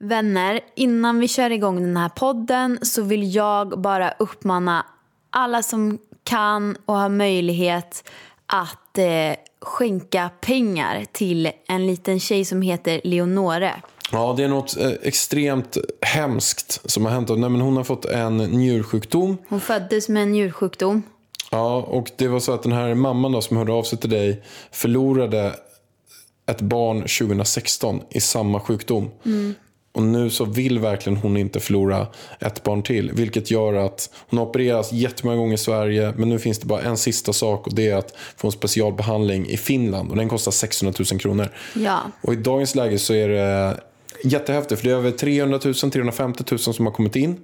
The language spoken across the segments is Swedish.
Vänner, innan vi kör igång den här podden så vill jag bara uppmana alla som kan och har möjlighet att eh, skänka pengar till en liten tjej som heter Leonore. Ja, det är något eh, extremt hemskt som har hänt. Nej, men hon har fått en njursjukdom. Hon föddes med en njursjukdom. Ja, och det var så att den här mamman då, som hörde av sig till dig förlorade ett barn 2016 i samma sjukdom. Och nu så vill verkligen hon inte förlora ett barn till. Vilket gör att hon har opererats jättemånga gånger i Sverige. Men nu finns det bara en sista sak och det är att få en specialbehandling i Finland. Och den kostar 600 000 kronor. Ja. Och i dagens läge så är det jättehäftigt. För det är över 300 000, 350 000 som har kommit in.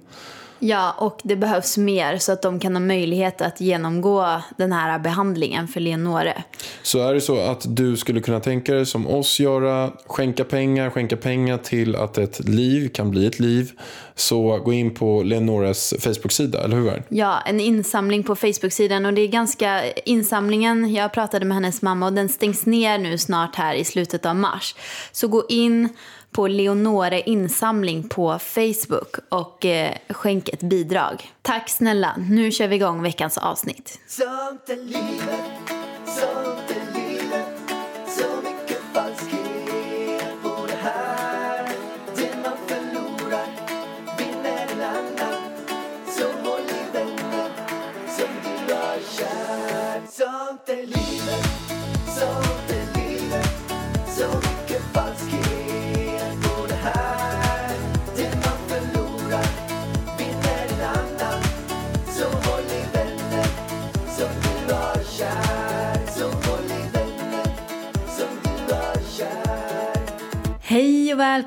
Ja, och det behövs mer så att de kan ha möjlighet att genomgå den här behandlingen för Leonore. Så är det så att du skulle kunna tänka dig som oss göra, skänka pengar, skänka pengar till att ett liv kan bli ett liv. Så gå in på Leonores Facebook-sida, eller hur? Ja, en insamling på Facebook-sidan och det är ganska insamlingen, jag pratade med hennes mamma och den stängs ner nu snart här i slutet av mars. Så gå in på Leonore insamling på Facebook och eh, skänk ett bidrag. Tack snälla, nu kör vi igång veckans avsnitt. Sånt är livet, sånt är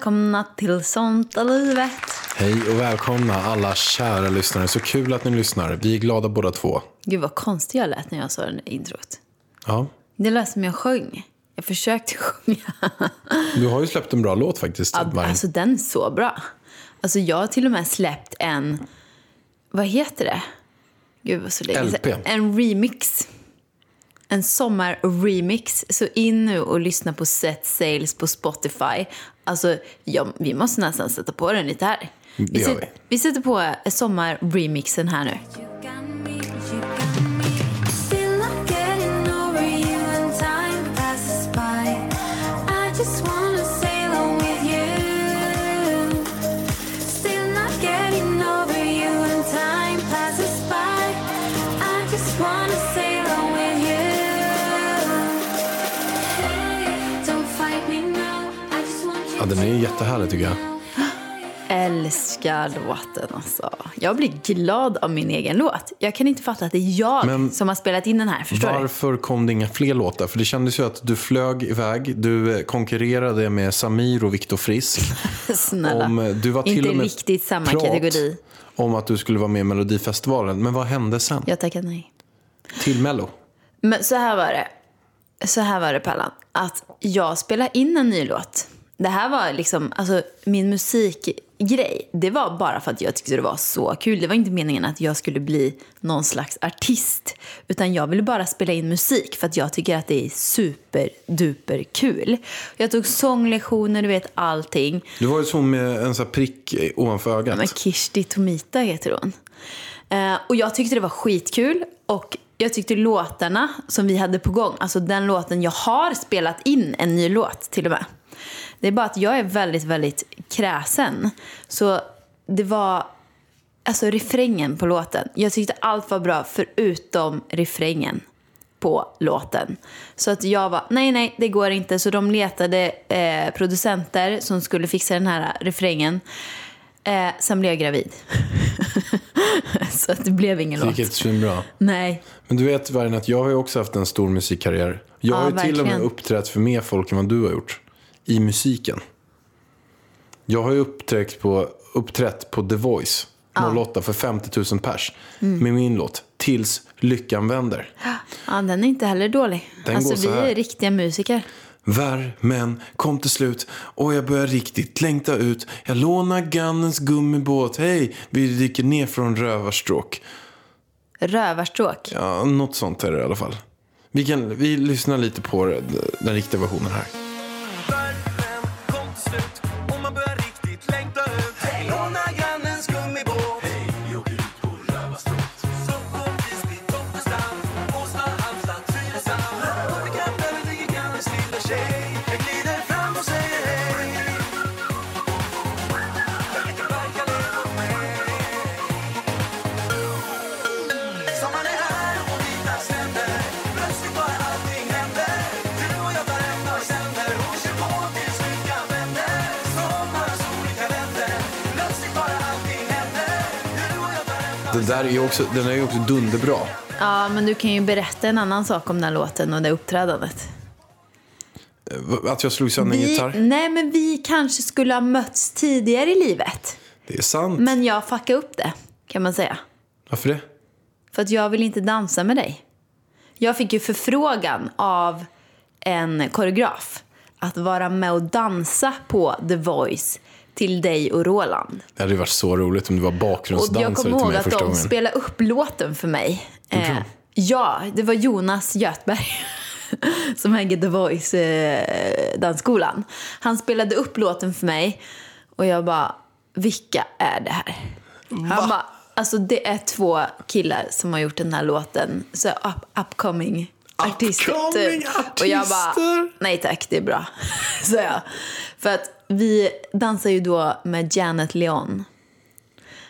välkomna till Sånt är livet. Hej och välkomna alla kära lyssnare. Så kul att ni lyssnar. Vi är glada båda två. Gud vad konstig jag lät när jag sa den där introt. Ja. Det lät som jag sjöng. Jag försökte sjunga. Du har ju släppt en bra låt faktiskt. Ja, alltså den är så bra. Alltså jag har till och med släppt en, vad heter det? Gud vad så länge LP. En remix. En sommar-remix. Så in nu och lyssna på Set Sales på Spotify. Alltså, ja, vi måste nästan sätta på den lite här. Det gör sätter, vi. vi sätter på sommar-remixen här nu. You den är jättehärlig tycker jag. Älskar låten alltså. Jag blir glad av min egen låt. Jag kan inte fatta att det är jag Men som har spelat in den här. Förstår du? Varför kom det inga fler låtar? För det kändes ju att du flög iväg. Du eh, konkurrerade med Samir och Viktor Frisk. Snälla. Om, eh, du var till inte och med riktigt samma kategori. om att du skulle vara med i Melodifestivalen. Men vad hände sen? Jag tackar nej. Till Mello? Men så här var det. Så här var det Pallan. Att jag spelade in en ny låt. Det här var liksom, alltså min musikgrej. Det var bara för att jag tyckte det var så kul. Det var inte meningen att jag skulle bli någon slags artist. Utan jag ville bara spela in musik för att jag tycker att det är superduper kul. Jag tog sånglektioner, du vet allting. Du var ju så med en sån här prick ovanför ögat. Men Kirsti Tomita heter hon. Eh, och jag tyckte det var skitkul. Och jag tyckte låtarna som vi hade på gång, alltså den låten jag har spelat in en ny låt till och med. Det är bara att jag är väldigt, väldigt kräsen. Så det var, alltså refrängen på låten. Jag tyckte allt var bra förutom refrängen på låten. Så att jag var, nej nej det går inte. Så de letade eh, producenter som skulle fixa den här refrängen. Eh, sen blev jag gravid. så att det blev ingen Det låt. gick inte svinbra. Nej. Men du vet Vargen att jag har ju också haft en stor musikkarriär. Jag Ja, har ju till och med verkligen. uppträtt för mer folk än vad du har gjort. I musiken. Jag har ju uppträtt på, uppträtt på The Voice 08 för 50 000 pers. Mm. Med min låt Tills lyckan vänder. Ja, den är inte heller dålig. Den alltså vi är riktiga musiker. Värmen kom till slut och jag börjar riktigt längta ut. Jag lånar Gannens gummibåt. Hej, vi dyker ner från rövarstråk. Rövarstråk. Ja, något sånt är det i alla fall. Vi, kan, vi lyssnar lite på den riktiga versionen här. Värmen Den där är ju också, den är ju också dunderbra. Ja, men du kan ju berätta en annan sak om den låten och det uppträdandet. Eh, Att jag slog sönder en Vi, gitarr. nej, men vi kanske skulle ha mötts tidigare i livet. Det är sant. Men jag fuckade upp det, kan man säga. Varför det? För att jag vill inte dansa med dig. Jag fick ju förfrågan av en koreograf att vara med och dansa på The Voice till dig och Roland. Det hade ju varit så roligt om du var bakgrundsdansare jag kommer till ihåg mig att första de gången. spelade upp låten för mig. Eh, ja, det var Jonas Göthberg som äger The Voice eh, dansskolan. Han spelade upp låten för mig och jag bara, vilka är det här? Han bara, alltså det är två killar som har gjort den här låten. Så up, upcoming artister. Upcoming typ. Och jag bara, artister? nej tack, det är bra. Så jag. För att vi dansar ju då med Janet Leon.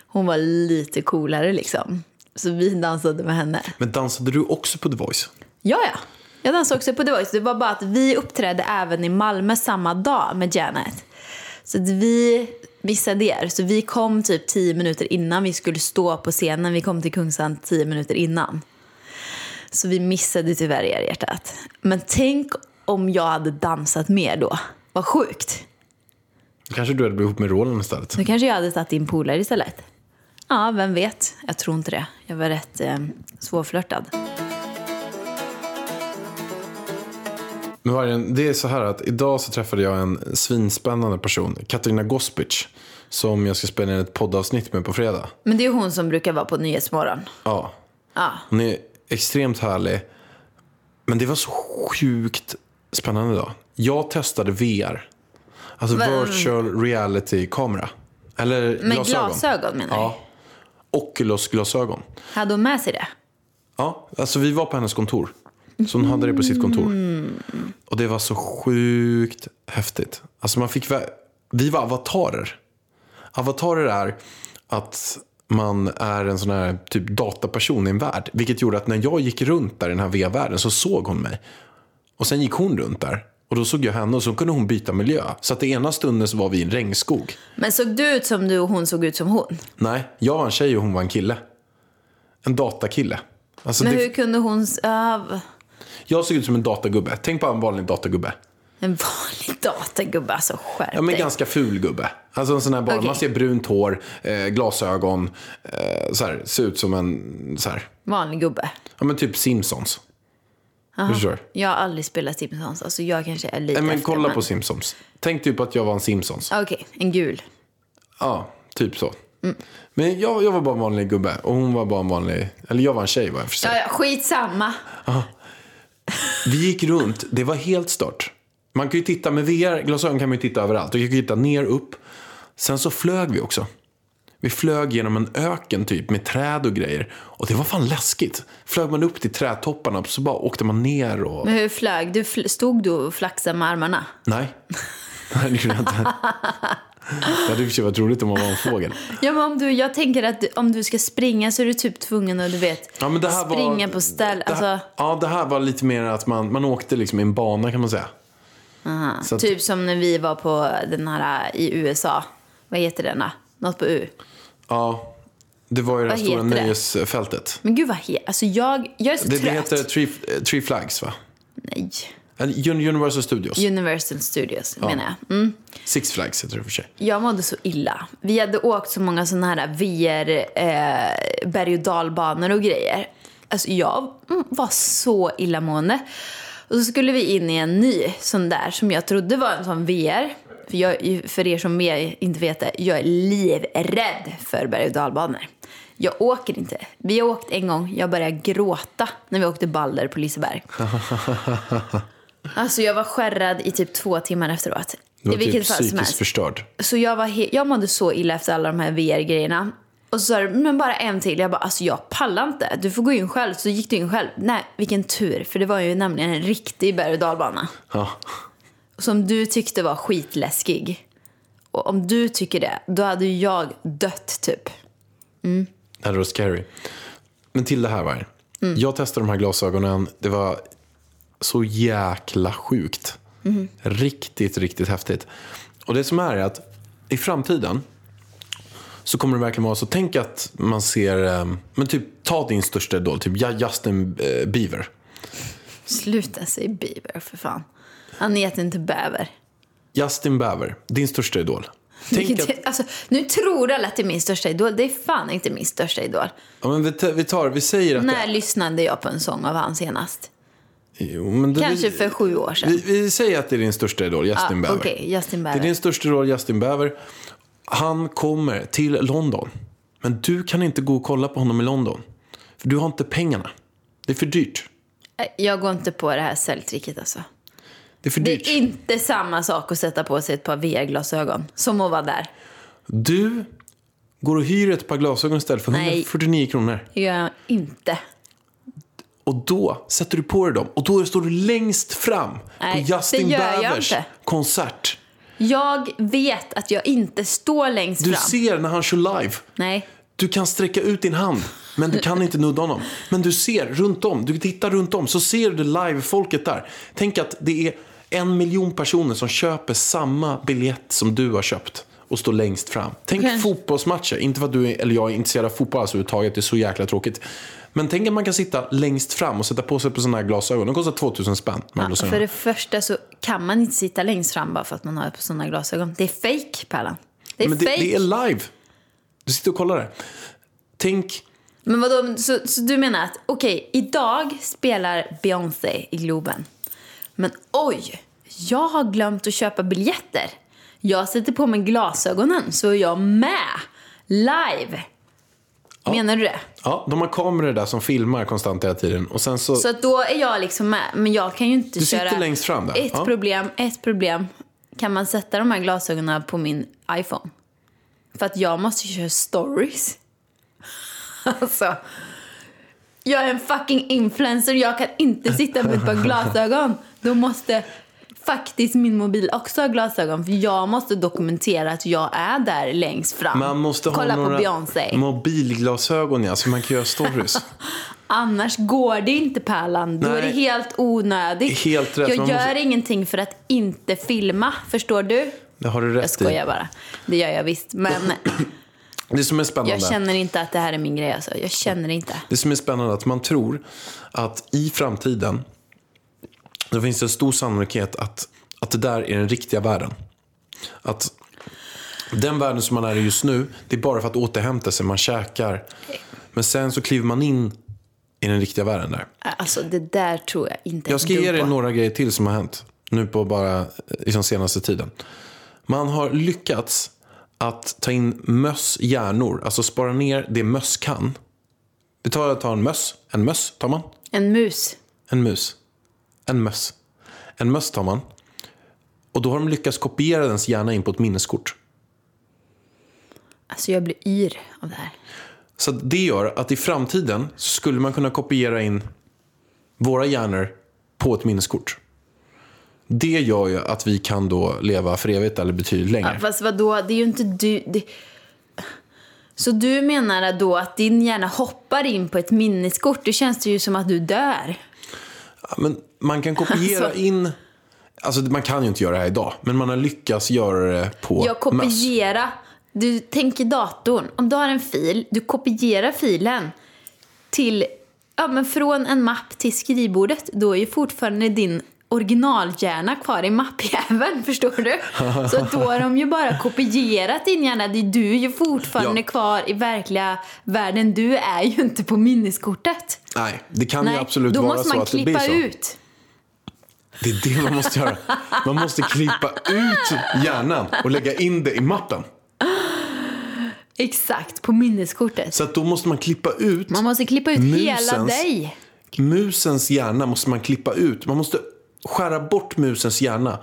Hon var lite coolare liksom. Så vi dansade med henne. Men dansade du också på The Voice? Ja, ja. Jag dansade också på The Voice. Det var bara att vi uppträdde även i Malmö samma dag med Janet. Så att vi missade er. Så vi kom typ tio minuter innan vi skulle stå på scenen. Vi kom till Kungsan tio minuter innan. Så vi missade tyvärr er hjärtat. Men tänk om jag hade dansat mer då. Vad sjukt. Kanske du hade blivit ihop med Roland istället? Då kanske jag hade tagit din polare istället. Ja, vem vet? Jag tror inte det. Jag var rätt eh, svårflörtad. Men Vargen, det är så här att idag så träffade jag en svinspännande person, Katarina Gospic, som jag ska spela in ett poddavsnitt med på fredag. Men det är hon som brukar vara på Nyhetsmorgon. Ja, Ja. hon är extremt härlig. Men det var så sjukt spännande idag. Jag testade VR. Alltså Va- virtual reality-kamera. Eller Med glasögon. glasögon menar du? Ja. Oculus-glasögon. Hade hon med sig det? Ja, alltså vi var på hennes kontor. Så hon hade det på sitt kontor. Och det var så sjukt häftigt. Alltså man fick vä- vi var avatarer. Avatarer är att man är en sån här typ dataperson i en värld. Vilket gjorde att när jag gick runt där i den här VR-världen så såg hon mig. Och sen gick hon runt där. Och då såg jag henne och så kunde hon byta miljö. Så att det ena stunden så var vi i en regnskog. Men såg du ut som du och hon såg ut som hon? Nej, jag var en tjej och hon var en kille. En datakille. Alltså Men det, hur kunde hon... Uh, Jag såg ut som en datagubbe. Tänk på en vanlig datagubbe. en vanlig datagubbe, alltså skärp Ja, men dig. ganska ful gubbe. Alltså en sån här bara, Okej. man ser brunt hår, eh, glasögon, eh, så här, ser ut som en, så här, Vanlig gubbe. ja men typ Simpsons. Förstår du? Jag har aldrig spelat Simpsons, alltså jag kanske är lite Nej, men kolla men- på Simpsons. Tänk typ att jag var en Simpsons. Okej, en gul. Ja, typ så. Men jag, jag var bara en vanlig gubbe och hon var bara en vanlig, eller jag var en tjej var jag för sig. Ja, ja, skitsamma. Vi gick runt, det var helt stört. Man kan ju titta med VR-glasögon kan man ju titta överallt. Jag kan ju titta ner, upp. Sen så flög vi också. Vi flög genom en öken typ med träd och grejer. Och det var fan läskigt. Flög man upp till trädtopparna så bara åkte man ner och... Men hur flög du? Fl- Stod du och flaxade med armarna? Nej. Nej, det gjorde jag inte. Det hade i och för sig varit roligt om man var en fågel. Ja, men om du, jag tänker att du, om du ska springa så är du typ tvungen att du vet, Ja, men det här springa var, på ställ. Det här, Alltså, Ja, det här var lite mer att man, man åkte liksom i en bana kan man säga. Att, typ som när vi var på den här i USA. Vad heter den då? Något på U. Ja, det var ju det här stora heter det? nöjesfältet. Men gud vad he- Alltså jag, jag är så Det, det trött. heter Three, eh, Three Flags va? Nej. Universal Studios. Universal Studios menar jag. Mm. Six Flags heter det för sig. Jag mådde så illa. Vi hade åkt så många sådana här VR eh, berg och dalbanor och grejer. Alltså jag mm, var så illamående. Och så skulle vi in i en ny sån där som jag trodde var en sån VR. För, jag, för er som inte vet det, jag är livrädd för berg och dalbanor. Jag åker inte. Vi har åkt en gång, jag började gråta när vi åkte Balder på Liseberg. Alltså jag var skärrad i typ två timmar efteråt. Du var I vilket typ psykiskt förstörd. Så jag, var jag mådde så illa efter alla de här VR-grejerna. Och så sa du, men bara en till. Jag bara, alltså jag pallar inte. Du får gå in själv. Så gick du in själv. Nej, vilken tur. För det var ju nämligen en riktig berg och dalbana. Ja. Som du tyckte var skitläskig. Och om du tycker det, då hade ju jag dött typ. Det hade varit scary. Men till det här var Mm. Jag testade de här glasögonen. Det var så jäkla sjukt. så kommer det verkligen vara så. Tänk att man ser, eh, men typ ta din största idol, typ Justin eh, Bieber. Sluta säga Bieber för fan. Han heter inte Bäver. Justin Bieber, din största idol. Tänk att, alltså, nu tror alla att det är min största idol. Det är fan inte min största idol. ja, men vi, tar, vi tar, vi säger att När lyssnade jag på en sång av han senast? Jo, men då, Kanske för sju år sedan. vi, vi säger att det är din största idol, Justin Ja, Bieber. Okej, Justin Det är din största idol, Justin Bieber. Han kommer till London. Men du kan inte gå och kolla på honom i London. För du har inte pengarna. Det är för dyrt. Jag går inte på det här säljtricket alltså. Det är för Det är inte samma sak att sätta på sig ett par VR-glasögon som att vara där. Du går och hyr ett par glasögon istället för Nej. 149 kronor. Det gör jag inte. Och då sätter du på dig dem. Och då står du längst fram Nej, på Justin det gör jag Biebers inte. konsert. Jag vet att jag inte står längst Du fram. ser när han kör live. Nej. Du kan sträcka ut din hand, men du kan inte nudda honom. Men du ser runt om, du tittar runt om, så ser du live-folket där. Tänk att det är en miljon personer som köper samma biljett som du har köpt och står längst fram. Tänk Okej. fotbollsmatcher, inte för att du eller jag är intresserad av fotboll alltså överhuvudtaget, det är så jäkla tråkigt. Men tänk att man kan sitta längst fram och sätta på sig på sådana här glasögon. De kostar 2000 spänn. Ja, för det första så kan man inte sitta längst fram bara för att man har på sådana glasögon. Det är fake, Pärlan. Det är Men det, fake. det är live. Du sitter och kollar det. Tänk, Men vadå, så, så du menar att okej, idag spelar Beyoncé i Globen. Men oj, jag har glömt att köpa biljetter. Jag sätter på mig glasögonen så är jag med live. Menar du det? ja, de har kameror där som filmar konstant hela tiden. Och sen så, Så att då är jag liksom med. Men jag kan ju inte Du sitter köra... längst fram där. Ett Ja. problem, ett problem. Kan man sätta de här glasögonen på min iPhone? För att jag måste köra stories. Alltså. Jag är en fucking influencer. Jag kan inte sitta med ett par glasögon. Då måste faktiskt min mobil också ha glasögon. För jag måste dokumentera att jag är där längst fram. Man måste Kolla ha några Beyoncé. mobilglasögon ja, så man kan göra stories. Annars går det inte Pärlan. Då är det helt onödigt. Helt rätt. Jag gör måste- ingenting för att inte filma. Förstår du? Det har du rätt Jag skojar i. bara. Det gör jag visst. Men Det som är spännande, jag känner inte att det här är min grej. Alltså. Jag känner inte. det som är spännande är att man tror att i framtiden då finns det en stor sannolikhet att, att det där är den riktiga världen. Att den världen som man är i just nu, det är bara för att återhämta sig, man käkar. Men sen så kliver man in i den riktiga världen där. Alltså det där tror jag inte Jag ska ge dig några grejer till som har hänt nu på bara liksom senaste tiden. Man har lyckats att ta in möss hjärnor, alltså spara ner det möss kan. Vi tar, tar en möss, en möss tar man, En mus. en mus, en möss. En möss tar man. Och då har de lyckats kopiera dens hjärna in på ett minneskort. Alltså jag blir yr av det här. Så att det gör att i framtiden skulle man kunna kopiera in våra hjärnor på ett minneskort. Det gör ju att vi kan då leva för evigt eller betydligt längre. Ja, fast vadå, det är ju inte du... Det... Så du menar då att din hjärna hoppar in på ett minneskort? Det känns det ju som att du dör. Ja, Men man kan kopiera Alltså. in... Alltså man kan ju inte göra det här idag, men man har lyckats göra det på Jag möss. kopiera. Du tänker datorn. Om du har en fil, du kopierar filen till, ja men från en mapp till skrivbordet. Då är ju fortfarande din originalhjärna kvar i mappjäveln, förstår du? Så då har de ju bara kopierat din hjärna. Det- Du är ju fortfarande Ja. kvar i verkliga världen. Du är ju inte på minneskortet. Nej, det kan ju Nej, absolut då vara måste så man att det blir klippa så. ut. Det är det man måste göra. Man måste klippa ut hjärnan och lägga in det i mappen. Exakt, på minneskortet. Så att då måste man klippa ut Man måste klippa ut hela Musens- dig. musens hjärna måste man klippa ut. Man måste skära bort musens hjärna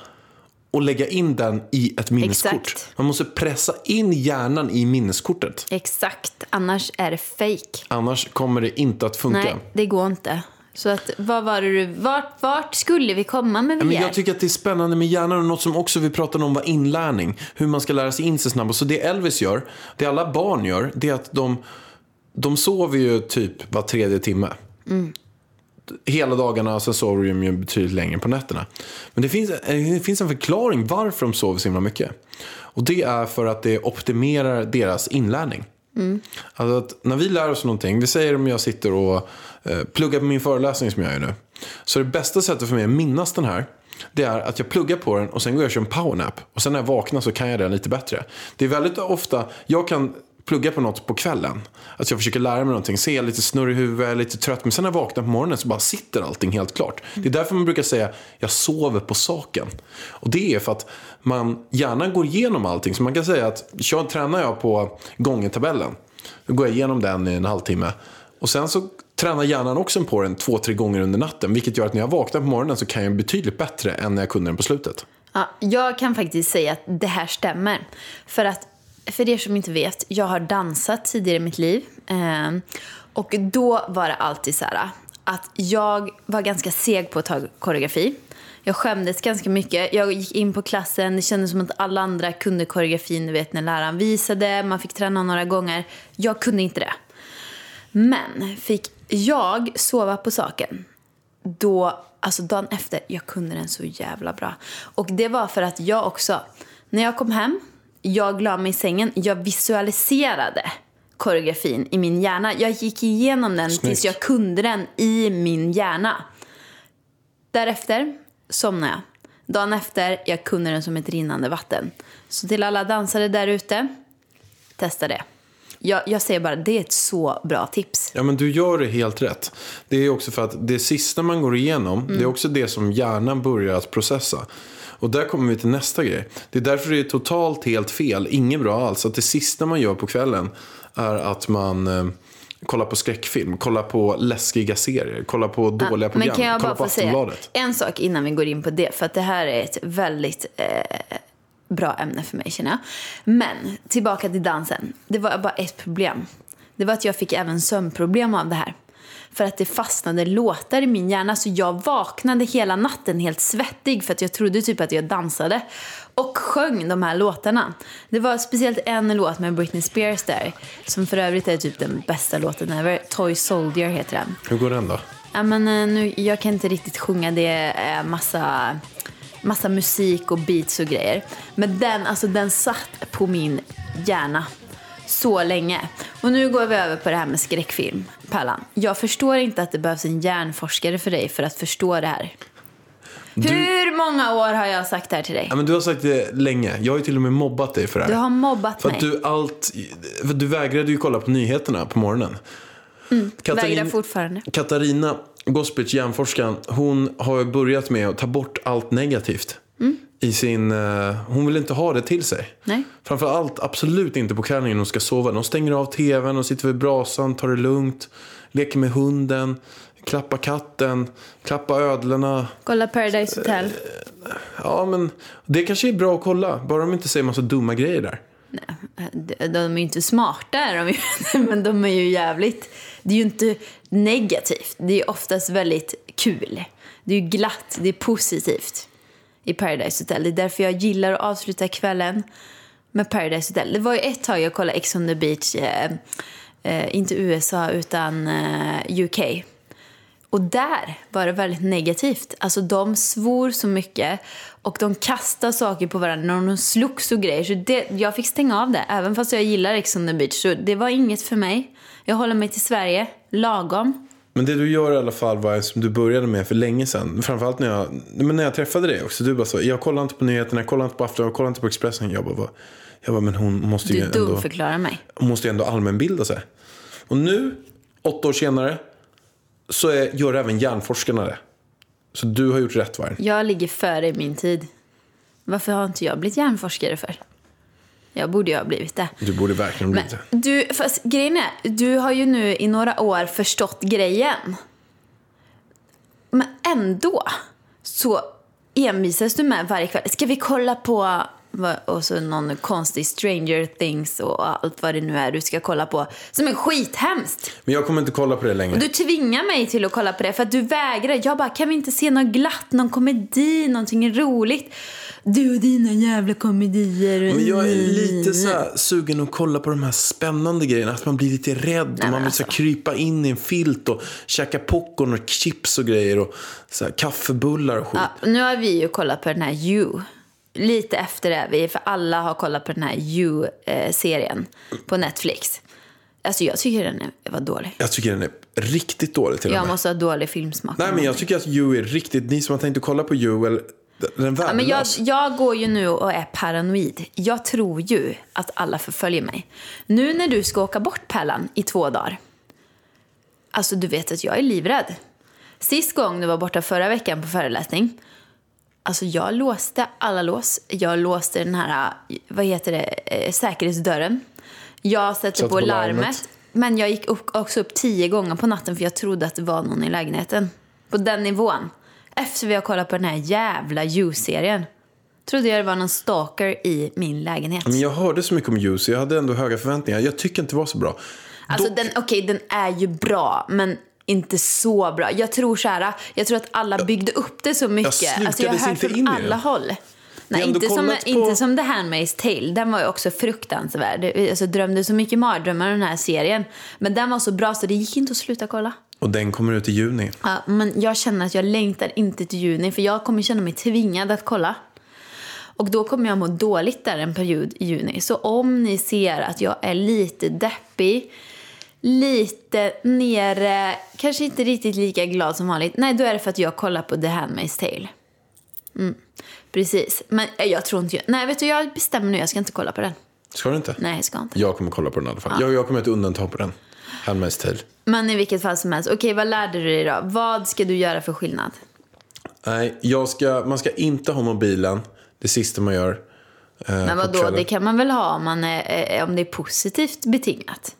och lägga in den i ett minneskort. Exakt. Man måste pressa in hjärnan i minneskortet. Exakt, annars är det fake. Annars kommer det inte att funka. Nej, det går inte. Så att, vad var det du, vart, vart skulle vi komma med VR? Men jag tycker att det är spännande med hjärnan och något som också vi pratade om var inlärning. Hur man ska lära sig in sig snabbare. Så det Elvis gör, det alla barn gör, det är att de, de sover ju typ var tredje timme. Hela dagarna sen sover de ju betydligt längre på nätterna. Men det finns, det finns en förklaring varför de sover så himla mycket. Och det är för att det optimerar deras inlärning. Alltså att när vi lär oss någonting, vi säger om jag sitter och eh, pluggar på min föreläsning som jag gör nu. Så det bästa sättet för mig att minnas den här, det är att jag pluggar på den och sen går jag och kör en powernap. Och sen när jag vaknar så kan jag det lite bättre. Det är väldigt ofta, jag kan plugga på något på kvällen. Att jag försöker lära mig någonting, se lite snurr i huvudet, jag lite trött. Men sen när jag vaknar på morgonen så bara sitter allting helt klart. Det är därför man brukar säga, jag sover på saken. Och det är för att man gärna går igenom allting. Så man kan säga att, tränar jag på gångertabellen, då går jag igenom den i en halvtimme. Och sen så tränar hjärnan också på den två, tre gånger under natten. Vilket gör att när jag vaknar på morgonen så kan jag betydligt bättre än när jag kunde den på slutet. Ja, jag kan faktiskt säga att det här stämmer. För att, för er som inte vet, jag har dansat tidigare i mitt liv. Eh, och då var det alltid så här att jag var ganska seg på att ta koreografi. Jag skämdes ganska mycket. Jag gick in på klassen, det kändes som att alla andra kunde koreografin, du vet när läraren visade, man fick träna några gånger. Jag kunde inte det. Men fick jag sova på saken, då, alltså dagen efter, jag kunde den så jävla bra. Och det var för att jag också, när jag kom hem, jag la mig i sängen, jag visualiserade koreografin i min hjärna. Jag gick igenom den Snyggt. tills jag kunde den i min hjärna. Därefter somnade jag. Dagen efter, jag kunde den som ett rinnande vatten. Så till alla dansare där ute, testa det. Jag, jag säger bara, det är ett så bra tips. Ja, men du gör det helt rätt. Det är också för att det sista man går igenom, det är också det som hjärnan börjar att processa. Och där kommer vi till nästa grej. Det är därför det är totalt helt fel, inget bra alls, att det sista man gör på kvällen är att man eh, kollar på skräckfilm, kollar på läskiga serier, kollar på dåliga program, Men kan jag bara på få säga en sak innan vi går in på det? För att det här är ett väldigt eh, bra ämne för mig känner jag. Men tillbaka till dansen. Det var bara ett problem. Det var att jag fick även sömnproblem av det här. För att det fastnade låtar i min hjärna så jag vaknade hela natten helt svettig för att jag trodde typ att jag dansade. Och sjöng de här låtarna. Det var speciellt en låt med Britney Spears där. Som för övrigt är typ den bästa låten ever. Toy Soldier heter den. Hur går den då? Ja, men, eh, nu, jag kan inte riktigt sjunga, det är massa, massa musik och beats och grejer. Men den, alltså, den satt på min hjärna så länge. Och nu går vi över på det här med skräckfilm. Pallan, jag förstår inte att det behövs en hjärnforskare för dig för att förstå det här. Hur många år har jag sagt det här till dig? Ja, men du har sagt det länge. Jag har ju till och med mobbat dig för det här. Du har mobbat För mig. du allt... För du vägrade ju kolla på nyheterna på morgonen. Mm, Vägrar Katarina, fortfarande. Katarina Gospic, hjärnforskaren, hon har ju börjat med att ta bort allt negativt. I sin, eh, hon vill inte ha det till sig. Nej. Framförallt absolut inte på kvällen när hon ska sova. De stänger av tvn, och sitter vid brasan, tar det lugnt, leker med hunden, klappar katten, klappar ödlorna. Kolla Paradise Hotel. Ja, men det kanske är bra att kolla. Bara de inte säger massa dumma grejer där. De de är ju inte smarta, de men de är ju jävligt... Det är ju inte negativt, det är oftast väldigt kul. Det är ju glatt, det är positivt i Paradise Hotel. Det är därför jag gillar att avsluta kvällen med Paradise Hotel. Det var ju ett tag jag kollade Ex on the beach, eh, eh, inte USA utan eh, UK. Och där var det väldigt negativt. Alltså de svor så mycket och de kastade saker på varandra och de slogs och grejer. Så det, jag fick stänga av det, även fast jag gillar Ex on the beach. Så det var inget för mig. Jag håller mig till Sverige, lagom. Men det du gör i alla fall var som du började med för länge sedan. Framförallt när jag, men när jag träffade dig också. Du bara så, jag kollar inte på nyheterna, jag kollar inte på Aftonbladet, jag kollar inte på Expressen. Jag bara, jag bara men hon måste ju Du ändå, dumförklarar mig. hon måste ju ändå allmänbilda sig. Och nu, åtta år senare, så är, gör även hjärnforskarna det. Så du har gjort rätt Varg. Jag ligger före min tid. Varför har inte jag blivit hjärnforskare för? Jag borde ju ha blivit det. Du borde verkligen Men bli det. du, fast grejen är, du har ju nu i några år förstått grejen. Men ändå så envisas du med varje kväll. Ska vi kolla på Och så någon konstig Stranger Things och allt vad det nu är du ska kolla på. Som är skithemskt. Men jag kommer inte kolla på det längre. Och du tvingar mig till att kolla på det för att du vägrar. Jag bara, kan vi inte se något glatt, någon komedi, någonting roligt? Du och dina jävla komedier. Men jag är lite så sugen att kolla på de här spännande grejerna. Att man blir lite rädd och men man vill alltså. krypa in i en filt och käka popcorn och chips och grejer och så här kaffebullar och skit. Ja, nu har vi ju kollat på den här You. Lite efter det, vi, för alla har kollat på den här You-serien på Netflix. Alltså jag tycker den är, var dålig. Jag tycker den är riktigt dålig till och Jag med. måste ha dålig filmsmak. Nej men jag tycker att You är riktigt, ni som har tänkt att kolla på You, eller, den är Ja, men jag, värdelös. jag går ju nu och är paranoid. Jag tror ju att alla förföljer mig. Nu när du ska åka bort Pärlan i två dagar. Alltså du vet att jag är livrädd. Sist gång du var borta förra veckan på föreläsning. Alltså jag låste alla lås. Jag låste den här, vad heter det, eh, säkerhetsdörren. Jag satte på, på larmet. larmet. Men jag gick upp, också upp tio gånger på natten för jag trodde att det var någon i lägenheten. På den nivån. Efter vi har kollat på den här jävla You-serien. Trodde jag det var någon stalker i min lägenhet. Men jag hörde så mycket om You så jag hade ändå höga förväntningar. Jag tycker inte det var så bra. Alltså Dock- den, okej den är ju bra men inte så bra. Jag tror så här, jag tror att alla byggde upp det så mycket. slukades alltså jag har hört från alla håll. Nej, inte som, på- inte som The Handmaid's Tale. Den var ju också fruktansvärd. Jag alltså, drömde så mycket mardrömmar den här serien. Men den var så bra så det gick inte att sluta kolla. Och den kommer ut i juni. Ja, men jag känner att jag längtar inte till juni för jag kommer känna mig tvingad att kolla. Och då kommer jag må dåligt där en period i juni. Så om ni ser att jag är lite deppig, lite nere, kanske inte riktigt lika glad som vanligt. Nej, då är det för att jag kollar på The Handmaid's Tale. Mm, precis. Men eh, jag tror inte. Nej, vet du, jag bestämmer nu. Jag ska inte kolla på den. Ska du inte? Nej, jag ska inte. Jag kommer kolla på den i alla fall. Jag, jag kommer att undanta på den. Handmaid's Tale. Men i vilket fall som helst. Okej, vad lärde du dig då? Vad ska du göra för skillnad? Nej, jag ska, man ska inte ha mobilen. Det sista man gör. Eh, Men vadå, det kan man väl ha om, man är, eh, om det är positivt betingat?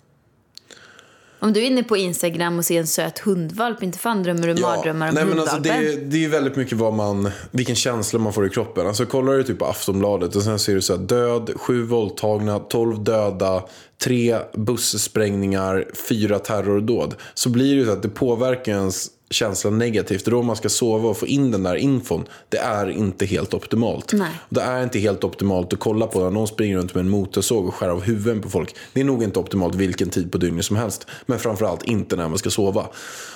Om du är inne på Instagram och ser en söt hundvalp, inte fan drömmer du mardrömmar om nej, men alltså det, är- det är väldigt mycket vad man, vilken känsla man får i kroppen. Alltså kollar du typ på Aftonbladet och sen ser du så här död, sju våldtagna, tolv döda, tre bussprängningar, fyra terrordåd. Så blir det ju så att det påverkar ens känsla negativt. Då man ska sova och få in den där infon, det är inte helt optimalt. Nej. Det är inte helt optimalt att kolla på när någon springer runt med en motorsåg och skär av huvuden på folk. Det är nog inte optimalt vilken tid på dygnet som helst. Men framförallt inte när man ska sova.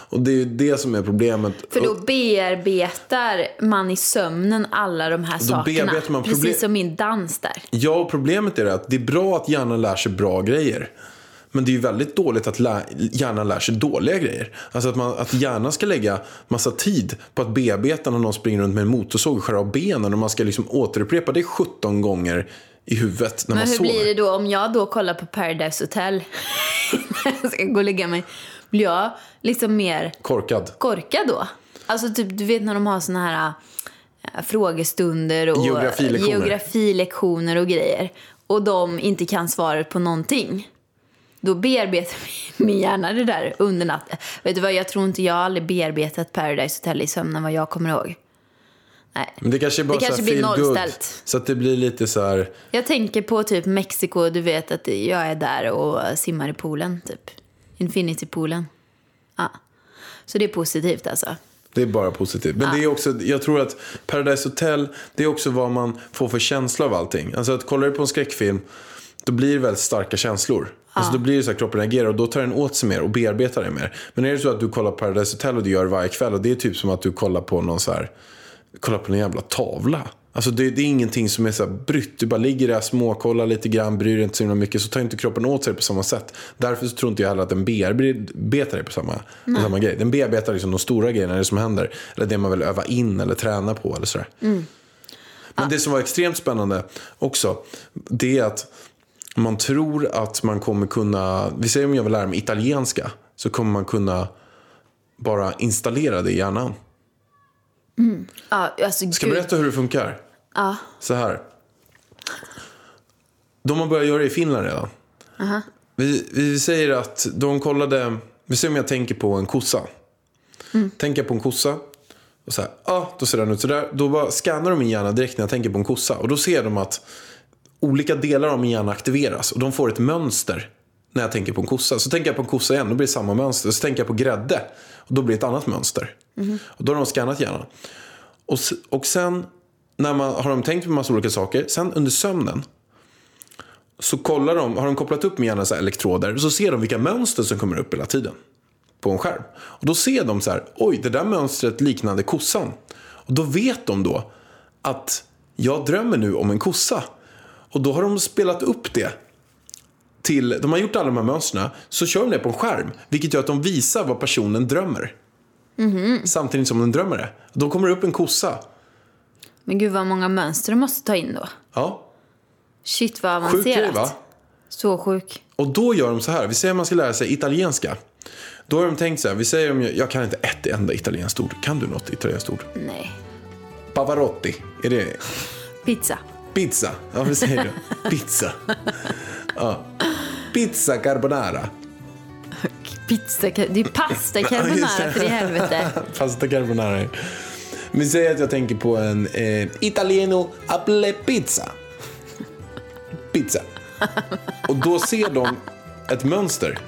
Och det är ju det som är problemet. För då bearbetar man i sömnen alla de här sakerna. man problem- Precis som min dans där. Ja, problemet är att det är bra att hjärnan lär sig bra grejer. Men det är ju väldigt dåligt att lä- hjärnan lär sig dåliga grejer. Alltså att, man, att hjärnan ska lägga massa tid på att bearbeta när någon springer runt med en motorsåg och skär av benen. Och man ska liksom återupprepa det 17 gånger i huvudet när Men man hur sover. blir det då om jag då kollar på Paradise Hotel när jag ska gå och lägga mig? Blir jag liksom mer Korkad. korkad då? Alltså typ, du vet när de har såna här äh, frågestunder och Geografilektioner. geografilektioner och grejer. Och de inte kan svaret på någonting. Då bearbetar min hjärna det där under natten. Vet du vad, jag tror inte jag har aldrig bearbetat Paradise Hotel i sömnen vad jag kommer ihåg. Nej. Men det kanske bara Det kanske blir nollställt. Så att det blir lite så här. Jag tänker på typ Mexiko, du vet att jag är där och simmar i poolen typ. Infinity-poolen. Ja. Så det är positivt alltså. Det är bara positivt. Men det är också, jag tror att Paradise Hotel, det är också vad man får för känsla av allting. Alltså att kollar du på en skräckfilm, då blir det väldigt starka känslor. Alltså då blir det så att kroppen reagerar och då tar den åt sig mer och bearbetar det mer. Men är det så att du kollar på Paradise Hotel och du gör det varje kväll och det är typ som att du kollar på någon så här, kollar på en jävla tavla. Alltså det, det är ingenting som är så här brytt. Du bara ligger där, småkollar lite grann, bryr dig inte så himla mycket. Så tar inte kroppen åt sig på samma sätt. Därför så tror inte jag heller att den bearbetar det på samma, på samma grej. Den bearbetar liksom de stora grejerna, det som händer. Eller det man vill öva in eller träna på eller sådär. Men det som var extremt spännande också, det är att man tror att man kommer kunna, vi säger om jag vill lära mig italienska, så kommer man kunna bara installera det i hjärnan. Ja, alltså Ska jag berätta hur det funkar? Ja. Så här. De har börjat göra det i Finland redan. Vi, vi säger att de kollade, vi säger om jag tänker på en kossa. Tänker jag på en kossa. Och så här, ah, då ser den ut sådär. Då bara scannar de min hjärna direkt när jag tänker på en kossa. Och då ser de att olika delar av min hjärna aktiveras och de får ett mönster när jag tänker på en kossa. Så tänker jag på en kossa igen, då blir det samma mönster. Så tänker jag på grädde, och då blir det ett annat mönster. Och då har de skannat hjärnan. Och, och sen när man, har de tänkt på en massa olika saker. Sen under sömnen så kollar de, har de kopplat upp med hjärnan så här elektroder. Så ser de vilka mönster som kommer upp hela tiden på en skärm. Och då ser de så här, oj det där mönstret liknade kossan. Och då vet de då att jag drömmer nu om en kossa. Och då har de spelat upp det till, de har gjort alla de här mönstren, så kör de det på en skärm. Vilket gör att de visar vad personen drömmer. Samtidigt som den drömmer det. Då kommer det upp en kossa. Men gud vad många mönster du måste ta in då. Ja, Shit vad sjuk grej avancerat. va? Så sjuk. Och då gör de så här, vi säger att man ska lära sig italienska. Då har de tänkt så här, vi säger om jag, jag kan inte ett enda italienskt ord. Kan du något italienskt ord? Nej. Pavarotti, är det Pizza. Pizza? Ja, vi säger det. Pizza. Ja. Pizza carbonara. Pizza. Det är pasta carbonara för i helvete. Pasta carbonara. Vi säger att jag tänker på en eh, italieno apple pizza. Pizza. Och då ser de ett mönster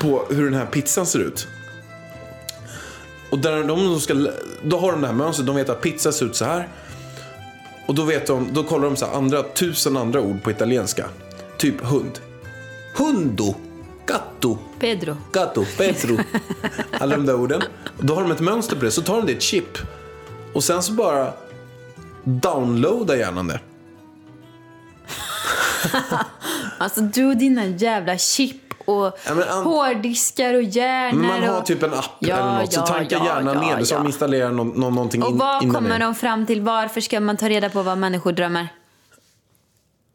på hur den här pizzan ser ut. Och där de ska, då har de det här mönstret, de vet att pizza ser ut så här. Och då, vet de, då kollar de så andra, tusen andra ord på italienska. Typ hund. Hundo. Gatto. Pedro. Gatto, Petro. Alla de där orden. Och då har de ett mönster på det. Så tar de det ett chip. Och sen så bara downloadar hjärnan det. Alltså du och dina jävla chip och Ja, an- hårddiskar och hjärnor. Man har och... typ en app Ja, eller något. Så ja, tankar ja, hjärnan ja, ner. Så ja. de installerar någon, någon, någonting Och in, vad kommer de fram till? Varför ska man ta reda på vad människor drömmer?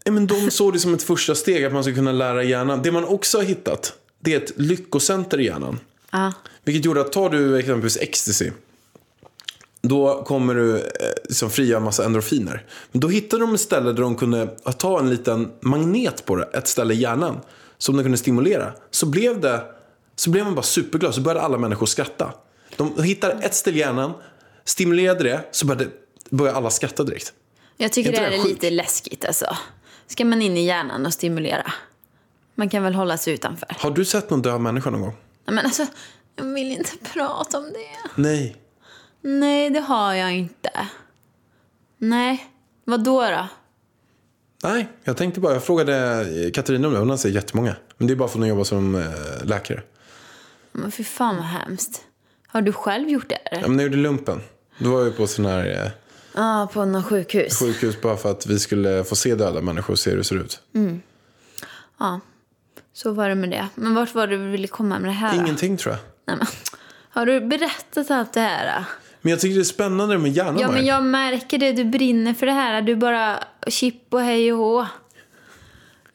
Ja, men de såg det som ett första steg att man ska kunna lära hjärnan. Det man också har hittat, det är ett lyckocenter i hjärnan. Ja. Vilket gjorde att tar du exempelvis ecstasy. Då kommer du eh, liksom frigöra massa endorfiner. Men då hittade de ett ställe där de kunde ta en liten magnet på det, ett ställe i hjärnan. Som de kunde stimulera. Så blev, det, så blev man bara superglad, så började alla människor skratta. De hittade ett ställe i hjärnan, stimulerade det, så började, började alla skratta direkt. Jag tycker det det är sjukt? lite läskigt alltså. Ska man in i hjärnan och stimulera? Man kan väl hålla sig utanför. Har du sett någon död människa någon gång? Men alltså, jag vill inte prata om det. Nej. Nej, det har jag inte. Nej, vad då då? Nej, jag tänkte bara, jag frågade Katarina om det, hon har sett jättemånga. Men det är bara för att hon jobbar som eh, läkare. Men fy fan vad hemskt. Har du själv gjort det? Ja, men när jag gjorde lumpen, då var jag på sån här eh, Ja, på något sjukhus. sjukhus bara för att vi skulle få se döda människor och se hur det ser ut. Ja, så var det med det. Men vart var det du ville komma med det här? då? Ingenting tror jag. Nej, men, har du berättat allt det här? då? Men jag tycker det är spännande med hjärnan. Ja, men jag märker det. Du brinner för det här. Du bara chip och hej och hå.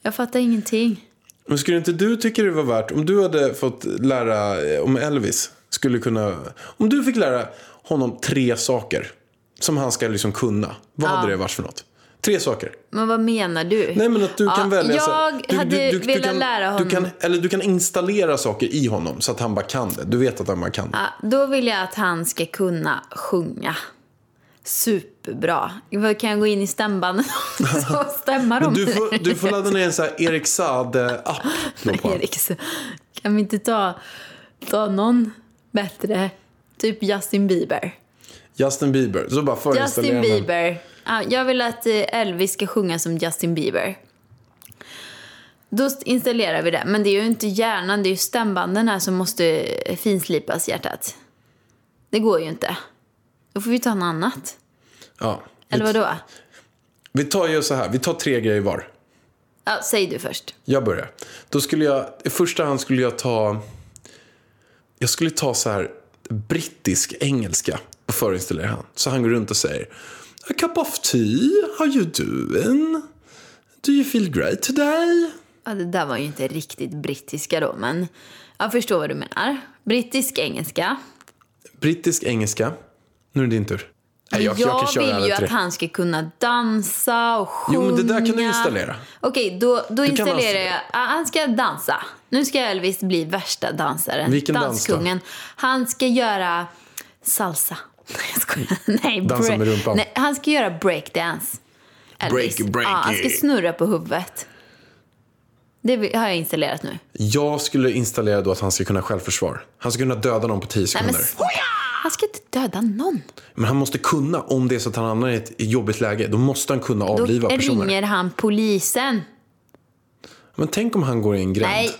Jag fattar ingenting. Men skulle inte du tycka det var värt, om du hade fått lära, eh, om Elvis skulle kunna, om du fick lära honom tre saker som han ska liksom kunna. Vad hade det varit för något? Tre saker. Men vad menar du? Nej men att du Ja, kan välja. Jag hade velat kan, lära honom. Du kan, eller du kan installera saker i honom så att han bara kan det. Du vet att han bara kan det. Ja, då vill jag att han ska kunna sjunga. Superbra. Kan jag gå in i stämbanden och stämma dem? Du får, du får ladda ner en sån här Erik Saade-app. Erik, kan vi inte ta, ta någon bättre? Typ Justin Bieber. Justin Bieber. Så bara Justin. Bieber. Ja, jag vill att eh, Elvis ska sjunga som Justin Bieber. Då installerar vi det. Men det är ju inte hjärnan, det är ju stämbanden här som måste eh, finslipas hjärtat. Det går ju inte. Då får vi ta något annat. Ja. Eller vi, vad då? vi tar ju så här. Vi tar tre grejer var. Ja, säg du först. Jag börjar. Då skulle jag, i första hand skulle jag ta, jag skulle ta så här brittisk engelska och förinstallera han. Så han går runt och säger A cup of tea, how you doing? Do you feel great today? Ja, det där var ju inte riktigt brittiska då, men jag förstår vad du menar. Brittisk engelska. Brittisk engelska. Nu är det din tur. Nej, jag, jag, köra vill ju att han ska kunna dansa och sjunga. Jo, men det där kan du installera. Okej, då, då installerar jag... Han ska dansa. Nu ska Elvis bli värsta dansaren. Vilken dans då? Danskungen. Han ska göra salsa. Nej, jag skojar. Nej, Dansa break- med rumpan. Nej, han ska göra breakdance. Elvis. Breaky, breaky. Ja, han ska snurra på huvudet. Det har jag installerat nu. Jag skulle installera då att han ska kunna självförsvar. Han ska kunna döda någon på 10 Nej, sekunder. men men... han ska inte döda någon. han måste kunna, om det är så att han hamnar i ett jobbigt läge, då måste han kunna Då avliva personer. ringer han polisen. Men tänk om han går i en gränd. Nej,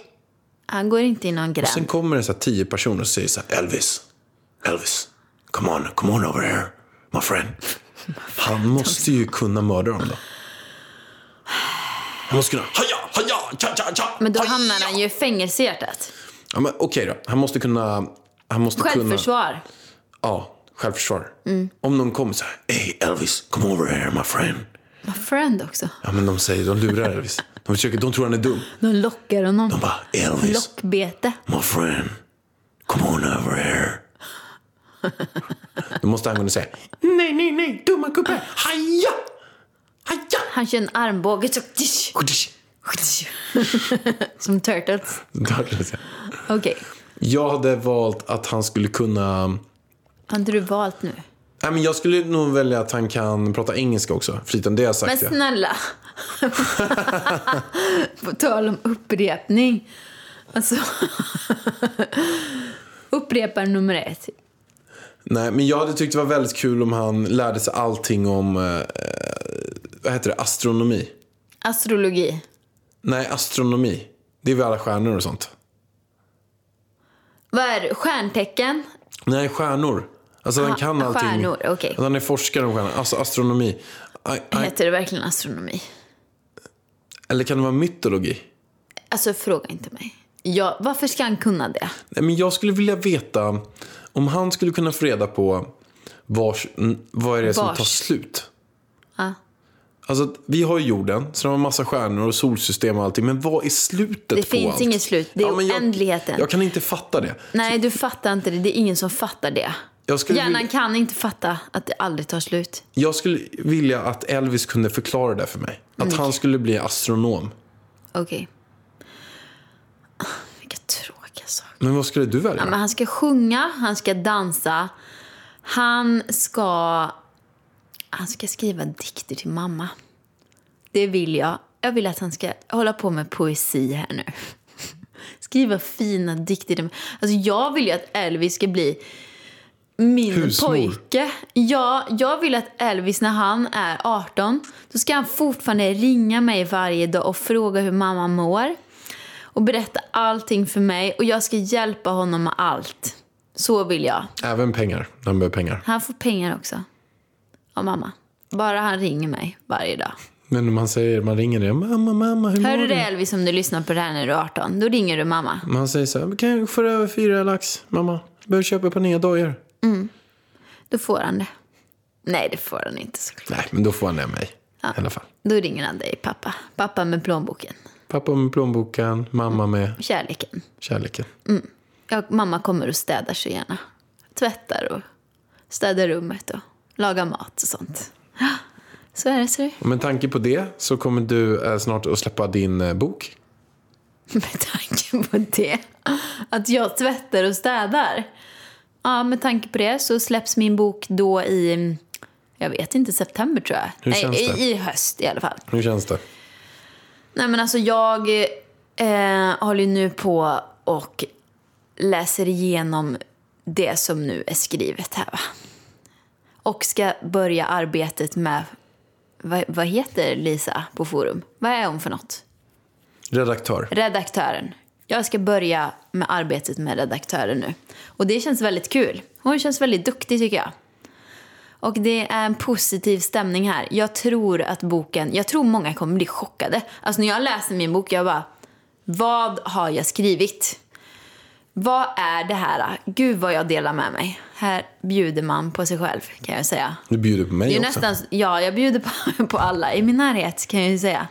han går inte i någon gränd. Sen kommer det så här tio personer och säger så här, Elvis, Elvis, come on, come on over here, my friend. Han måste ju kunna mörda dem då. Han måste kunna, haja, haja, cha, cha, cha, Men då hamnar han ju i fängelse i hjärtat. Ja, men okej då, han måste kunna, han måste kunna, Självförsvar. ja, självförsvar. Om någon kommer så här, hey Elvis, come over here my friend. My friend också. Ja men de säger, de lurar Elvis. De, försöker, de tror han är dum. De lockar honom. De bara, Elvis, Lockbete. My friend, come on over here. Då måste han kunna säga nej, nej, nej, dumma gubbe, haja, haja. Han kör en armbåge så... Som Turtles. Okej. Jag hade valt att han skulle kunna... Har inte du valt nu? Nej, men jag skulle nog välja att han kan prata engelska också. Förutom det jag Men sagt. ja. snälla. På tal om upprepning. Alltså. Upprepar nummer ett. Nej, men jag hade tyckt det var väldigt kul om han lärde sig allting om eh, vad heter det, astronomi. Astrologi. Nej, astronomi. Det är väl alla stjärnor och sånt. Vad är det? Stjärntecken? Nej, stjärnor. Alltså han Aha, kan allting. stjärnor, okej. Att han är forskare om stjärnor. Alltså astronomi. Aj, aj. Heter det verkligen astronomi? Eller kan det vara mytologi? Alltså fråga inte mig. Ja, varför ska han kunna det? Nej, men jag skulle vilja veta om han skulle kunna få reda på vars, vad är det som Vars. tar slut. Ja. Alltså, vi har ju jorden, så har massa stjärnor och solsystem och allting. Men vad är slutet Det på finns allt? inget slut. Det är jag, oändligheten. Jag kan inte fatta det. Nej, du fattar inte det. Det är ingen som fattar det. Jag Hjärnan vilja, kan inte fatta att det aldrig tar slut. jag skulle vilja att Elvis kunde förklara det för mig. Att Mm. han skulle bli astronom. Okej. Vilka tråkiga saker. Men vad skulle du välja? Ja, men han ska sjunga, han ska dansa. Han ska... Han ska skriva dikter till mamma. Det vill jag. Jag vill att han ska hålla på med poesi här nu. Skriva fina dikter. Alltså jag vill ju att Elvis ska bli min Husmor. pojke. Ja, jag vill att Elvis när han är 18, då ska han fortfarande ringa mig varje dag och fråga hur mamma mår. Och berätta allting för mig och jag ska hjälpa honom med allt. Så vill jag. Även pengar. Han behöver pengar. Han får pengar också. Av mamma. Bara han ringer mig varje dag. Men om man säger, man ringer det. Mamma, mamma, hur Hör mår du det Elvis om du lyssnar på det här när du är 18? Då ringer du mamma. Man säger så här, kan jag få över fyra lax, mamma? Behöver köpa par nya dojor. Då får han det. Nej, det får han inte såklart. Nej, men då får han det av mig. I alla fall. Då ringer han dig, pappa. Pappa med plånboken. Pappa med plånboken, mamma med Kärleken. kärleken. Ja, mamma kommer och städar så gärna. Tvättar och städar rummet och lagar mat och sånt. Så är det, så med tanke på det så kommer du eh, snart att släppa din eh, bok. Med tanke på det. Att jag tvättar och städar. Ja, med tanke på det så släpps min bok då i, jag vet inte, september tror jag. Hur känns Nej, det? i, i höst i alla fall. Hur känns det? Nej men alltså jag eh, håller ju nu på och läser igenom det som nu är skrivet här va. Och ska börja arbetet med, vad, vad heter Lisa på forum? Vad är hon för något? Redaktör. Redaktören. Jag ska börja med arbetet med redaktören nu. Och det känns väldigt kul. Hon känns väldigt duktig tycker jag. Och det är en positiv stämning här. Jag tror att boken, jag tror många kommer bli chockade. Alltså när jag läser min bok, jag bara, vad har jag skrivit? Vad är det här? Gud vad jag delar med mig. Här bjuder man på sig själv kan jag säga. Du bjuder på mig Det är också. nästan, ja, jag bjuder på, på alla i min närhet kan jag ju säga.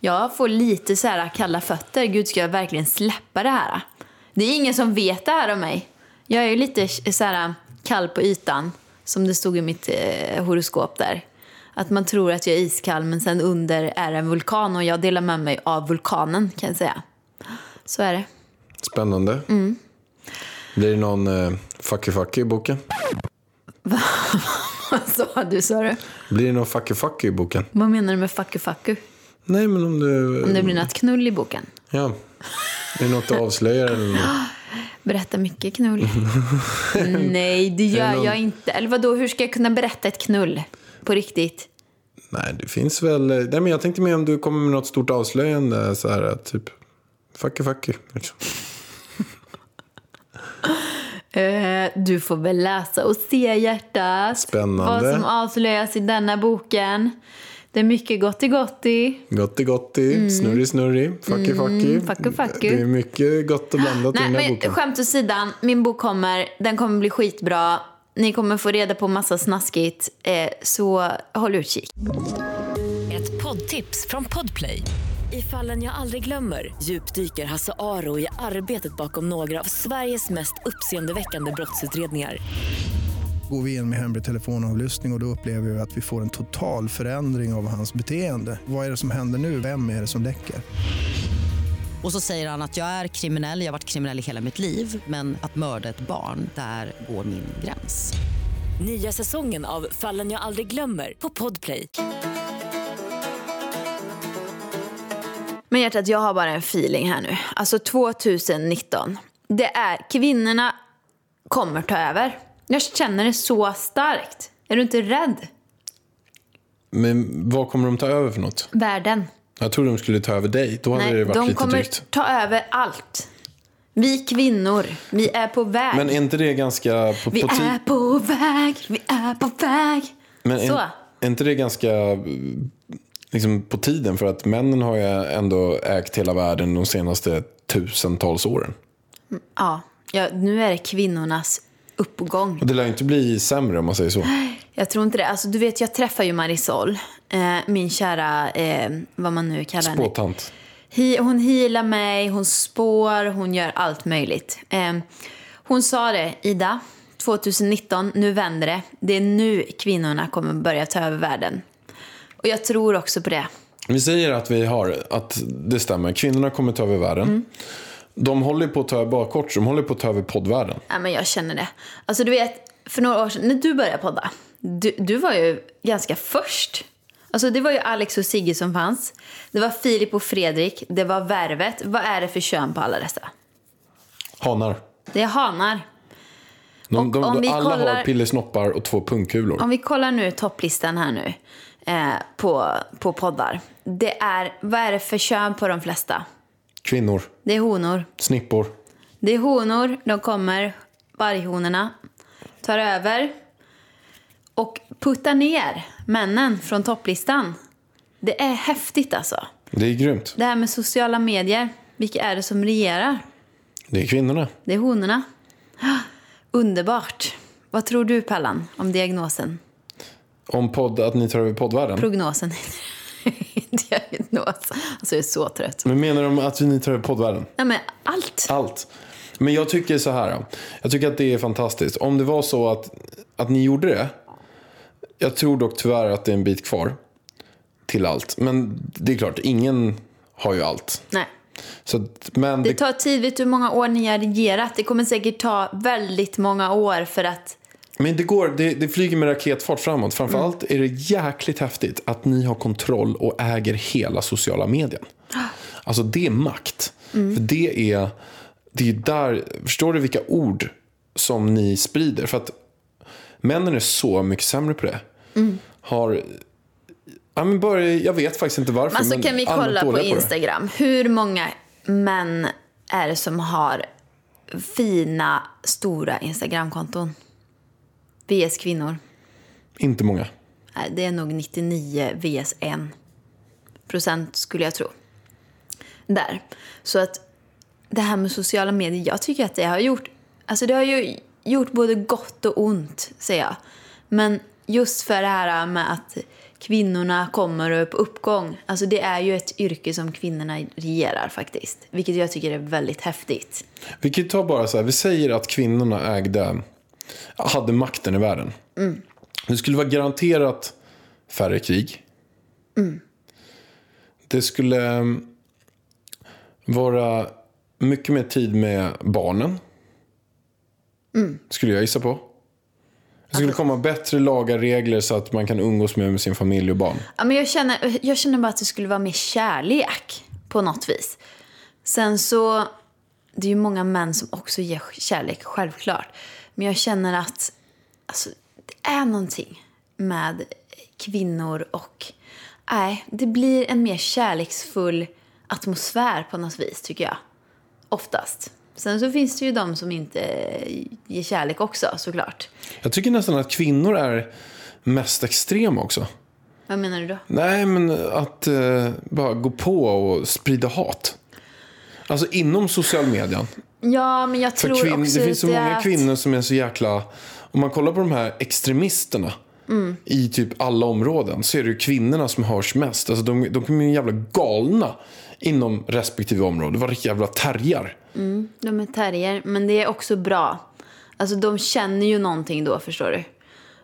Jag får lite så här kalla fötter. Gud, ska jag verkligen släppa det här? Det är ingen som vet det här om mig. Jag är ju lite så här kall på ytan, som det stod i mitt eh, horoskop där. Att man tror att jag är iskall, men sen under är en vulkan och jag delar med mig av vulkanen kan jag säga. Så är det. Spännande. Mm. Blir det någon eh, fucky fucky i boken? Vad sa du, sa du? Blir det någon fucky fucky i boken? Vad menar du med fucku? Nej, men om du... Om det blir något knull i boken? Ja. Är det något du avslöjar eller något? Berätta mycket knull. Nej, det gör någon- jag inte. Eller vadå, hur ska jag kunna berätta ett knull? På riktigt? Nej, det finns väl... Nej, men jag tänkte mer om du kommer med något stort avslöjande. Så här, typ... Fucky fucky. Liksom. Eh, du får väl läsa och se hjärtat. Spännande. Vad som avslöjas i denna boken. Det är mycket gotti gotti. Gotti gotti, snurri snurri, fucky fucky. Mm. fucky fucky. Det är mycket gott och blandat i Nej, den här men boken. skämt åsidan. Min bok kommer. Den kommer bli skitbra. Ni kommer få reda på massa snaskigt. Eh, så håll utkik. Ett poddtips från Podplay. I fallen jag aldrig glömmer djupdyker Hasse Aro i arbetet bakom några av Sveriges mest uppseendeväckande brottsutredningar. Går vi in med hemlig telefonavlyssning och, och då upplever vi att vi får en total förändring av hans beteende. Vad är det som händer nu? Vem är det som läcker? Och så säger han att jag är kriminell, jag har varit kriminell i hela mitt liv men att mörda ett barn, där går min gräns. Nya säsongen av Fallen jag aldrig glömmer på Podplay. Men hjärtat, jag har bara en feeling här nu. Alltså 2019. Det är kvinnorna kommer ta över. Jag känner det så starkt. Är du inte rädd? Men vad kommer de ta över för något? Världen. Jag trodde de skulle ta över dig. Då hade det varit de lite kommer drygt. ta över allt. Vi kvinnor, vi är på väg. Men är inte det ganska på, vi på är på väg, vi är på väg. Men Så. är, är inte det ganska liksom, på tiden? För att männen har ju ändå ägt hela världen de senaste tusentals åren. Ja, ja, nu är det kvinnornas uppgång. Och det lär inte bli sämre om man säger så. Jag tror inte det. Alltså, du vet, jag träffar ju Marisol, eh, min kära, eh, vad man nu kallar henne. Spåtant. Hi, hon healar mig, hon spår, hon gör allt möjligt. Eh, hon sa det, Ida, 2019, nu vänder det. Det är nu kvinnorna kommer börja ta över världen. Och jag tror också på det. Vi säger att vi har, att det stämmer. Kvinnorna kommer ta över världen. Mm. De håller på att ta över bakåt, de håller på att ta över poddvärlden. Ja, men jag känner det. Alltså du vet, för några år sedan när du började podda, du, du var ju ganska först. Alltså det var ju Alex och Sigge som fanns. Det var Filip och Fredrik, det var Värvet. Vad är det för kön på alla dessa? Hanar. Det är hanar. De, de, om vi alla kollar- har pillesnoppar och två pungkulor. Om vi kollar nu topplistan här nu eh, på, på poddar. Det är, vad är det för kön på de flesta? Kvinnor. Det är honor. Snippor. Det är honor, de kommer, varghonorna, tar över och puttar ner männen från topplistan. Det är häftigt alltså. Det är grymt. Det här med sociala medier, vilka är det som regerar? Det är kvinnorna. Det är honorna. Underbart. Vad tror du Pallan om diagnosen? Om podd, att ni tar över poddvärlden. Prognosen. Diagnos. Alltså jag är så trött. Men menar de att ni tar över poddvärlden? Nej men allt. Allt. Men jag tycker så här. Jag tycker att det är fantastiskt. Om det var så att, att ni gjorde det. Jag tror dock tyvärr att det är en bit kvar. Till allt. Men det är klart, ingen har ju allt. Nej. Så men Det det, tar tid. Vet du hur många år ni har regerat? Det kommer säkert ta väldigt många år för att... men det går, det, det flyger med raketfart framåt. Framförallt är det jäkligt häftigt att ni har kontroll och äger hela sociala medien. Alltså det är makt. För det är, det är där, förstår du vilka ord som ni sprider? För att männen är så mycket sämre på det. Har, ja, men bara, jag vet faktiskt inte varför. Alltså men kan vi kolla på. Instagram. Hur många män är det som har fina, stora Instagramkonton? VS kvinnor. Inte många. Nej, det är nog 99 VS 1 procent skulle jag tro. Där. Så att det här med sociala medier, jag tycker att det har gjort, alltså det har ju gjort både gott och ont, säger jag. Men just för det här med att kvinnorna kommer upp uppgång, alltså det är ju ett yrke som kvinnorna regerar faktiskt. Vilket jag tycker är väldigt häftigt. Vi kan ju ta bara så här, vi säger att kvinnorna ägde, hade makten i världen. Det skulle vara garanterat färre krig. Det skulle mm, vara mycket mer tid med barnen. Skulle jag gissa på. Det skulle komma bättre lagar, regler så att man kan umgås mer med sin familj och barn. Ja, men jag, känner, jag känner bara att det skulle vara mer kärlek på något vis. Sen så, det är ju många män som också ger kärlek, självklart. Men jag känner att alltså, det är någonting med kvinnor och... Nej, det blir en mer kärleksfull atmosfär på något vis, tycker jag. Oftast. Sen så finns det ju de som inte ger kärlek också, såklart. Jag tycker nästan att kvinnor är mest extrema också. Vad menar du då? Nej, men att eh, bara gå på och sprida hat. Alltså inom social median. Ja, men jag tror kvinn, också det finns så många att- kvinnor som är så jäkla... Om man kollar på de här extremisterna Mm. i typ alla områden så är det ju kvinnorna som hörs mest. Alltså de, de kommer ju jävla galna inom respektive område. Vad jävla terrier. De är terrier, men det är också bra. Alltså de känner ju någonting då, förstår du.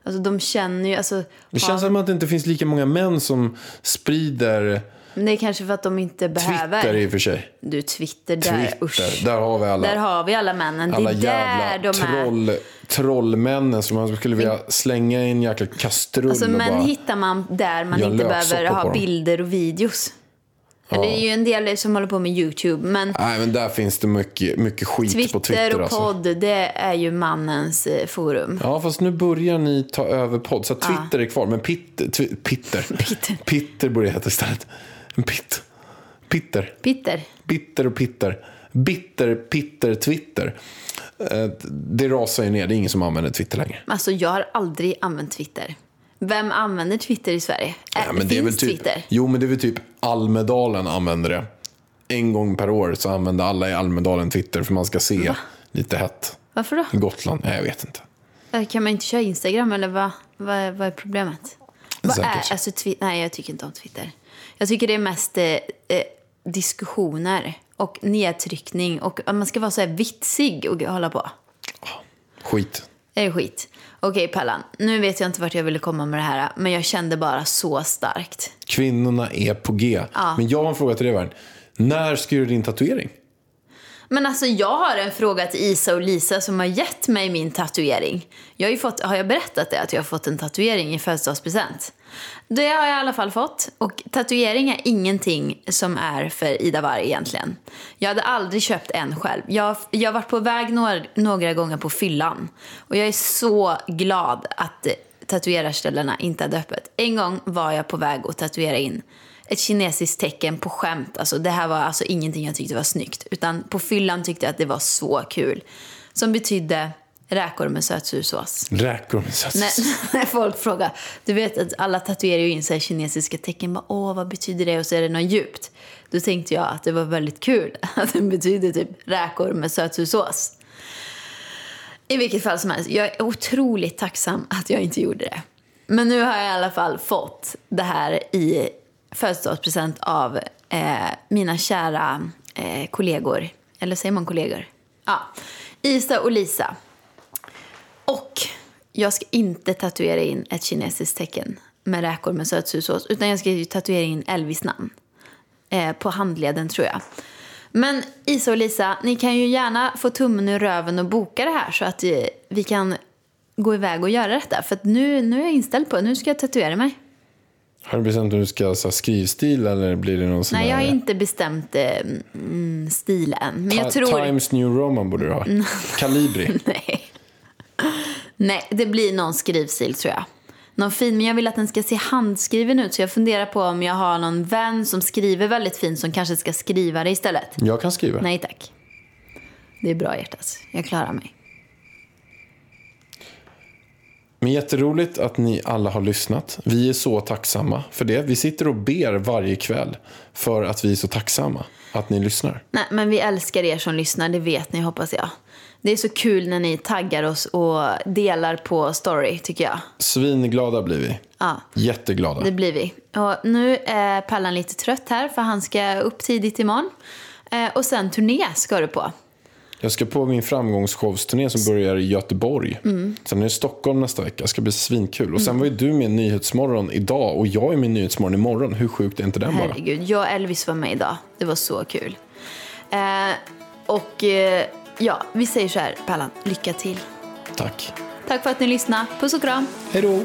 Alltså de känner ju, alltså... Det känns som att det inte finns lika många män som sprider Men det är kanske för att de inte behöver. Twitter i och för sig. Du, Twitter, där, Twitter, usch. där har vi alla. Där har vi alla männen. Det alla är där de är. troll, trollmännen som man skulle vilja slänga i en jäkla kastrull Alltså män hittar man där man inte behöver ha bilder och videos. Det är ju en del som håller på med YouTube. Men Nej, men där finns det mycket, mycket skit Twitter, på Twitter. och alltså. podd, det är ju mannens eh, forum. Ja, fast nu börjar ni ta över podd. Så Twitter är kvar. Men Pitter, Pitter. Pitter. Pitter borde det heta istället. En pitt. Pitter. Peter. Bitter och Pitter. Bitter, Pitter, Twitter. Eh, Det rasar ju ner. Det är ingen som använder Twitter längre. Alltså jag har aldrig använt Twitter. Vem använder Twitter i Sverige? Ja, men det är finns väl typ, Twitter? Jo, men det är väl typ Almedalen använder det. En gång per år så använder alla i Almedalen Twitter för man ska se lite hett. Varför då? Gotland? Nej, jag vet inte. Eh, Kan man inte köra Instagram eller vad, vad, är- vad är problemet? Vad är, alltså, twi- nej, jag tycker inte om Twitter. Jag tycker det är mest eh, eh, diskussioner och nedtryckning och man ska vara så här vitsig och hålla på. Skit. Det är skit. Okej, Pallan. Nu vet jag inte vart jag ville komma med det här, men jag kände bara så starkt. Kvinnorna är på G. Men jag har en fråga till dig, Värn. När ska du göra din tatuering? Men alltså jag har en fråga till Isa och Lisa som har gett mig min tatuering. Jag har, fått, har jag berättat det? Att jag har fått en tatuering i födelsedagspresent? Det har jag i alla fall fått. Och tatuering är ingenting som är för Ida Warg egentligen. Jag hade aldrig köpt en själv. Jag, jag har varit på väg några, några gånger på fyllan. Och jag är så glad att tatuerarställena inte hade öppet. En gång var jag på väg att tatuera in ett kinesiskt tecken på skämt. Alltså, det här var alltså ingenting jag tyckte var snyggt. Utan på fyllan tyckte jag att det var så kul. Som betydde räkor med sötsursås. Räkor med söt. När, när folk frågar, du vet att alla tatuerar ju in så kinesiska tecken. Bara, Åh, vad betyder det? Och så är det något djupt. Då tänkte jag att det var väldigt kul att det betyder typ räkor med sötsursås. I vilket fall som helst, jag är otroligt tacksam att jag inte gjorde det. Men nu har jag i alla fall fått det här i födelsedagspresent av eh, mina kära eh, kollegor. Eller säger man kollegor? Ja. Isa och Lisa. Och jag ska inte tatuera in ett kinesiskt tecken med räkor med sötsursås. Utan jag ska ju tatuera in Elvis namn. Eh, på handleden tror jag. Men Isa och Lisa, ni kan ju gärna få tummen ur röven och boka det här så att eh, vi kan gå iväg och göra detta. För att nu, nu är jag inställd på det. Nu ska jag tatuera mig. Har du bestämt om du ska ha så här skrivstil eller blir det någon sån Nej, jag har här- inte bestämt eh, mm, stil än. Men jag tror... Times New Roman borde du ha. Calibri. Nej. Nej, det blir någon skrivstil tror jag. Någon fin, men jag vill att den ska se handskriven ut. Så jag funderar på om jag har någon vän som skriver väldigt fint som kanske ska skriva det istället. Jag kan skriva. Nej tack. Det är bra hjärtat. Jag klarar mig. Men jätteroligt att ni alla har lyssnat. Vi är så tacksamma för det. Vi sitter och ber varje kväll för att vi är så tacksamma att ni lyssnar. Nej, men vi älskar er som lyssnar, det vet ni hoppas jag. Det är så kul när ni taggar oss och delar på story tycker jag. Svinglada blir vi. Ja. Jätteglada. Det blir vi. Och nu är Pallan lite trött här för han ska upp tidigt imorgon. Eh, och sen turné ska du på. Jag ska på min framgångsshowsturné som börjar i Göteborg. Mm. Sen är det Stockholm nästa vecka. Det ska bli svinkul. Och sen var ju du med i Nyhetsmorgon idag och jag är med i Nyhetsmorgon imorgon. Hur sjukt är inte den bara? Herregud, jag och Elvis var med idag. Det var så kul. Eh, och eh, ja, vi säger så här, Pallan, lycka till. Tack. Tack för att ni lyssnade. Puss och kram. Hej då!